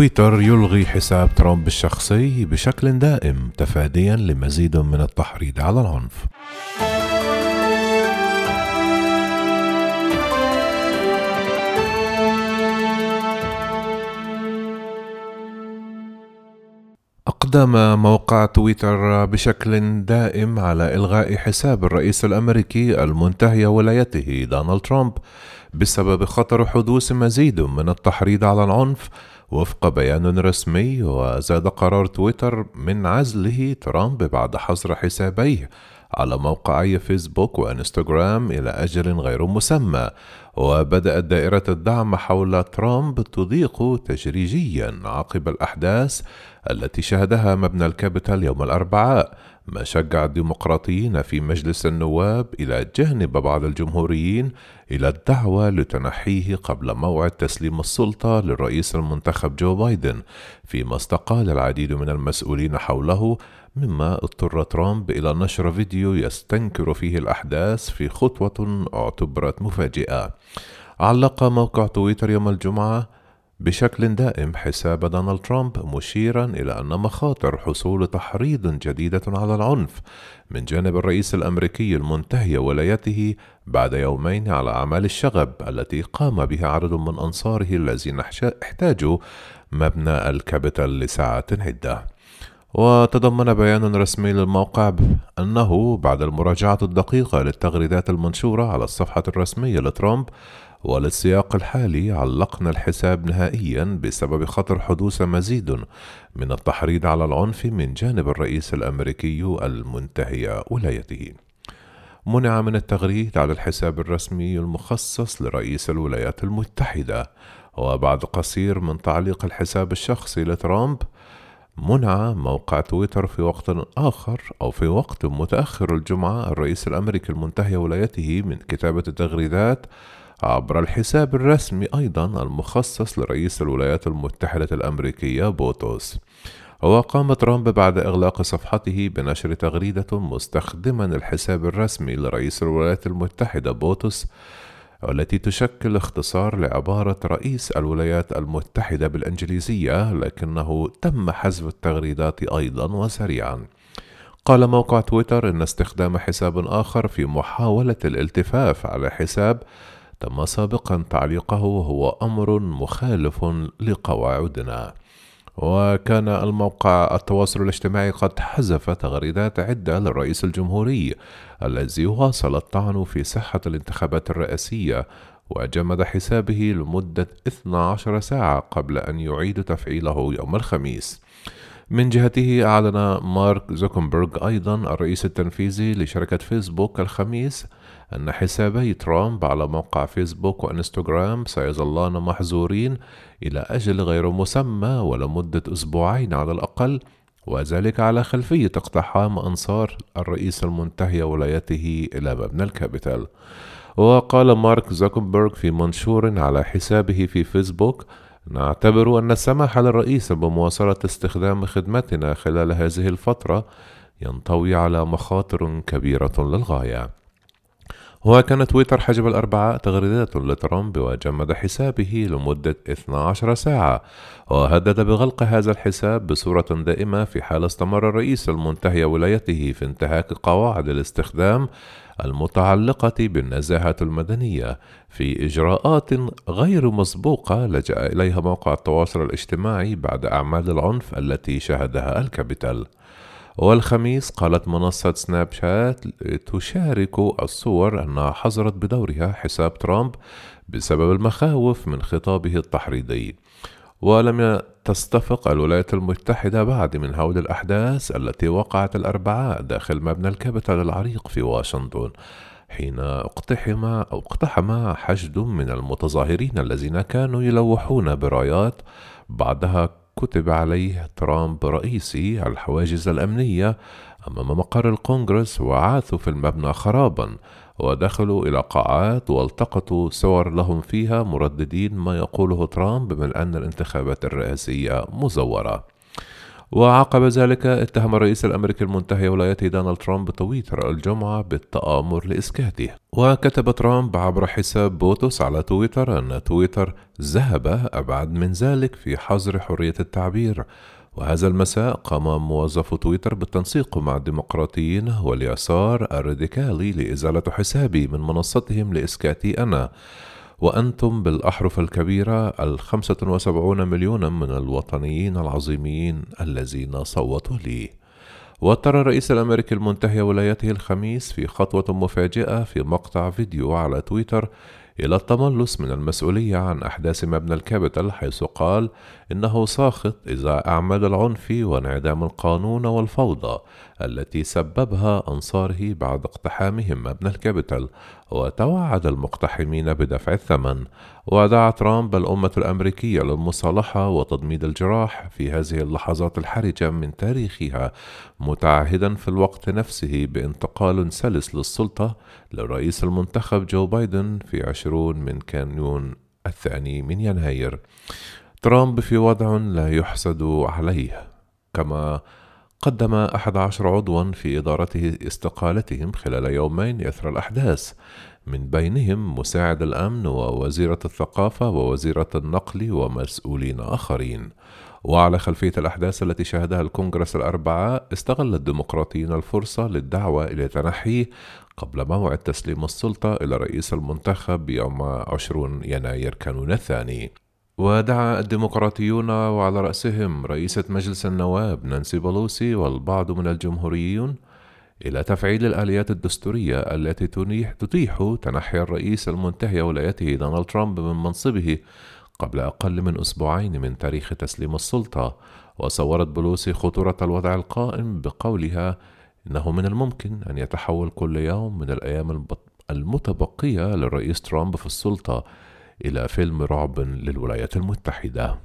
تويتر يلغي حساب ترامب الشخصي بشكل دائم تفاديا لمزيد من التحريض على العنف. أقدم موقع تويتر بشكل دائم على إلغاء حساب الرئيس الأمريكي المنتهي ولايته دونالد ترامب بسبب خطر حدوث مزيد من التحريض على العنف وفق بيان رسمي وزاد قرار تويتر من عزله ترامب بعد حظر حسابيه على موقعي فيسبوك وانستغرام إلى أجل غير مسمى وبدأت دائرة الدعم حول ترامب تضيق تدريجيا عقب الأحداث التي شهدها مبنى الكابيتال يوم الأربعاء ما شجع الديمقراطيين في مجلس النواب إلى جانب بعض الجمهوريين إلى الدعوة لتنحيه قبل موعد تسليم السلطة للرئيس المنتخب. جو بايدن فيما استقال العديد من المسؤولين حوله مما اضطر ترامب إلى نشر فيديو يستنكر فيه الأحداث في خطوة اعتبرت مفاجئة. علق موقع تويتر يوم الجمعة بشكل دائم حساب دونالد ترامب مشيرا إلى أن مخاطر حصول تحريض جديدة على العنف من جانب الرئيس الأمريكي المنتهي ولايته بعد يومين على أعمال الشغب التي قام بها عدد من أنصاره الذين احتاجوا مبنى الكابيتال لساعات عدة. وتضمن بيان رسمي للموقع أنه بعد المراجعة الدقيقة للتغريدات المنشورة على الصفحة الرسمية لترامب وللسياق الحالي علقنا الحساب نهائيا بسبب خطر حدوث مزيد من التحريض على العنف من جانب الرئيس الأمريكي المنتهي ولايته. منع من التغريد على الحساب الرسمي المخصص لرئيس الولايات المتحدة. وبعد قصير من تعليق الحساب الشخصي لترامب منع موقع تويتر في وقت آخر أو في وقت متأخر الجمعة الرئيس الأمريكي المنتهي ولايته من كتابة التغريدات عبر الحساب الرسمي أيضا المخصص لرئيس الولايات المتحدة الأمريكية بوتوس. وقام ترامب بعد إغلاق صفحته بنشر تغريدة مستخدما الحساب الرسمي لرئيس الولايات المتحدة بوتوس والتي تشكل اختصار لعبارة رئيس الولايات المتحدة بالإنجليزية لكنه تم حذف التغريدات أيضا وسريعا. قال موقع تويتر إن استخدام حساب آخر في محاولة الالتفاف على حساب تم سابقا تعليقه هو أمر مخالف لقواعدنا. وكان الموقع التواصل الاجتماعي قد حذف تغريدات عدة للرئيس الجمهوري الذي واصل الطعن في صحة الانتخابات الرئاسية وجمد حسابه لمدة 12 ساعة قبل أن يعيد تفعيله يوم الخميس. من جهته أعلن مارك زوكنبرغ أيضا الرئيس التنفيذي لشركة فيسبوك الخميس أن حسابي ترامب على موقع فيسبوك وإنستغرام سيظلان محظورين إلى أجل غير مسمى ولمدة أسبوعين على الأقل وذلك على خلفية اقتحام أنصار الرئيس المنتهي ولايته إلى مبنى الكابيتال. وقال مارك زوكربرغ في منشور على حسابه في فيسبوك نعتبر أن السماح للرئيس بمواصلة استخدام خدمتنا خلال هذه الفترة ينطوي على مخاطر كبيرة للغاية. وكان تويتر حجب الأربعاء تغريدات لترامب وجمد حسابه لمدة 12 ساعة وهدد بغلق هذا الحساب بصورة دائمة في حال استمر الرئيس المنتهي ولايته في انتهاك قواعد الاستخدام المتعلقة بالنزاهة المدنية في إجراءات غير مسبوقة لجأ إليها موقع التواصل الاجتماعي بعد أعمال العنف التي شهدها الكابيتال. والخميس قالت منصة سناب شات تشارك الصور أنها حظرت بدورها حساب ترامب بسبب المخاوف من خطابه التحريضي. ولم تستفق الولايات المتحدة بعد من هول الأحداث التي وقعت الأربعاء داخل مبنى الكابيتال العريق في واشنطن حين اقتحم أو اقتحم حشد من المتظاهرين الذين كانوا يلوحون برايات بعدها كتب عليه ترامب رئيسي الحواجز الأمنية أمام مقر الكونغرس وعاثوا في المبنى خرابا ودخلوا إلى قاعات والتقطوا صور لهم فيها مرددين ما يقوله ترامب من أن الانتخابات الرئاسية مزورة. وعقب ذلك اتهم الرئيس الأمريكي المنتهي ولايته دونالد ترامب تويتر الجمعة بالتآمر لإسكاته. وكتب ترامب عبر حساب بوتوس على تويتر أن تويتر ذهب أبعد من ذلك في حظر حرية التعبير. وهذا المساء قام موظف تويتر بالتنسيق مع الديمقراطيين واليسار الراديكالي لإزالة حسابي من منصتهم لإسكاتي أنا. وأنتم بالأحرف الكبيرة الخمسة وسبعون مليونا من الوطنيين العظيمين الذين صوتوا لي. واضطر الرئيس الأمريكي المنتهي ولايته الخميس في خطوة مفاجئة في مقطع فيديو على تويتر إلى التملص من المسؤولية عن أحداث مبنى الكابيتال حيث قال إنه ساخط إزاء أعمال العنف وانعدام القانون والفوضى التي سببها أنصاره بعد اقتحامهم مبنى الكابيتال. وتوعد المقتحمين بدفع الثمن. ودعا ترامب الأمة الأمريكية للمصالحة وتضميد الجراح في هذه اللحظات الحرجة من تاريخها متعهدا في الوقت نفسه بانتقال سلس للسلطة للرئيس المنتخب جو بايدن في عشرون من كانون الثاني من يناير. ترامب في وضع لا يحسد عليه كما قدم أحد عشر عضوا في إدارته استقالتهم خلال يومين إثر الأحداث. من بينهم مساعد الأمن ووزيرة الثقافة ووزيرة النقل ومسؤولين آخرين. وعلى خلفية الأحداث التي شهدها الكونغرس الأربعاء استغل الديمقراطيين الفرصة للدعوة إلى تنحيه قبل موعد تسليم السلطة إلى رئيس المنتخب يوم 20 يناير كانون الثاني. ودعا الديمقراطيون وعلى رأسهم رئيسة مجلس النواب نانسي بلوسي والبعض من الجمهوريون إلى تفعيل الآليات الدستورية التي تتيح تنحي الرئيس المنتهي ولايته دونالد ترامب من منصبه قبل أقل من أسبوعين من تاريخ تسليم السلطة. وصورت بلوسي خطورة الوضع القائم بقولها إنه من الممكن أن يتحول كل يوم من الأيام المتبقية للرئيس ترامب في السلطة. إلى فيلم رعب للولايات المتحدة.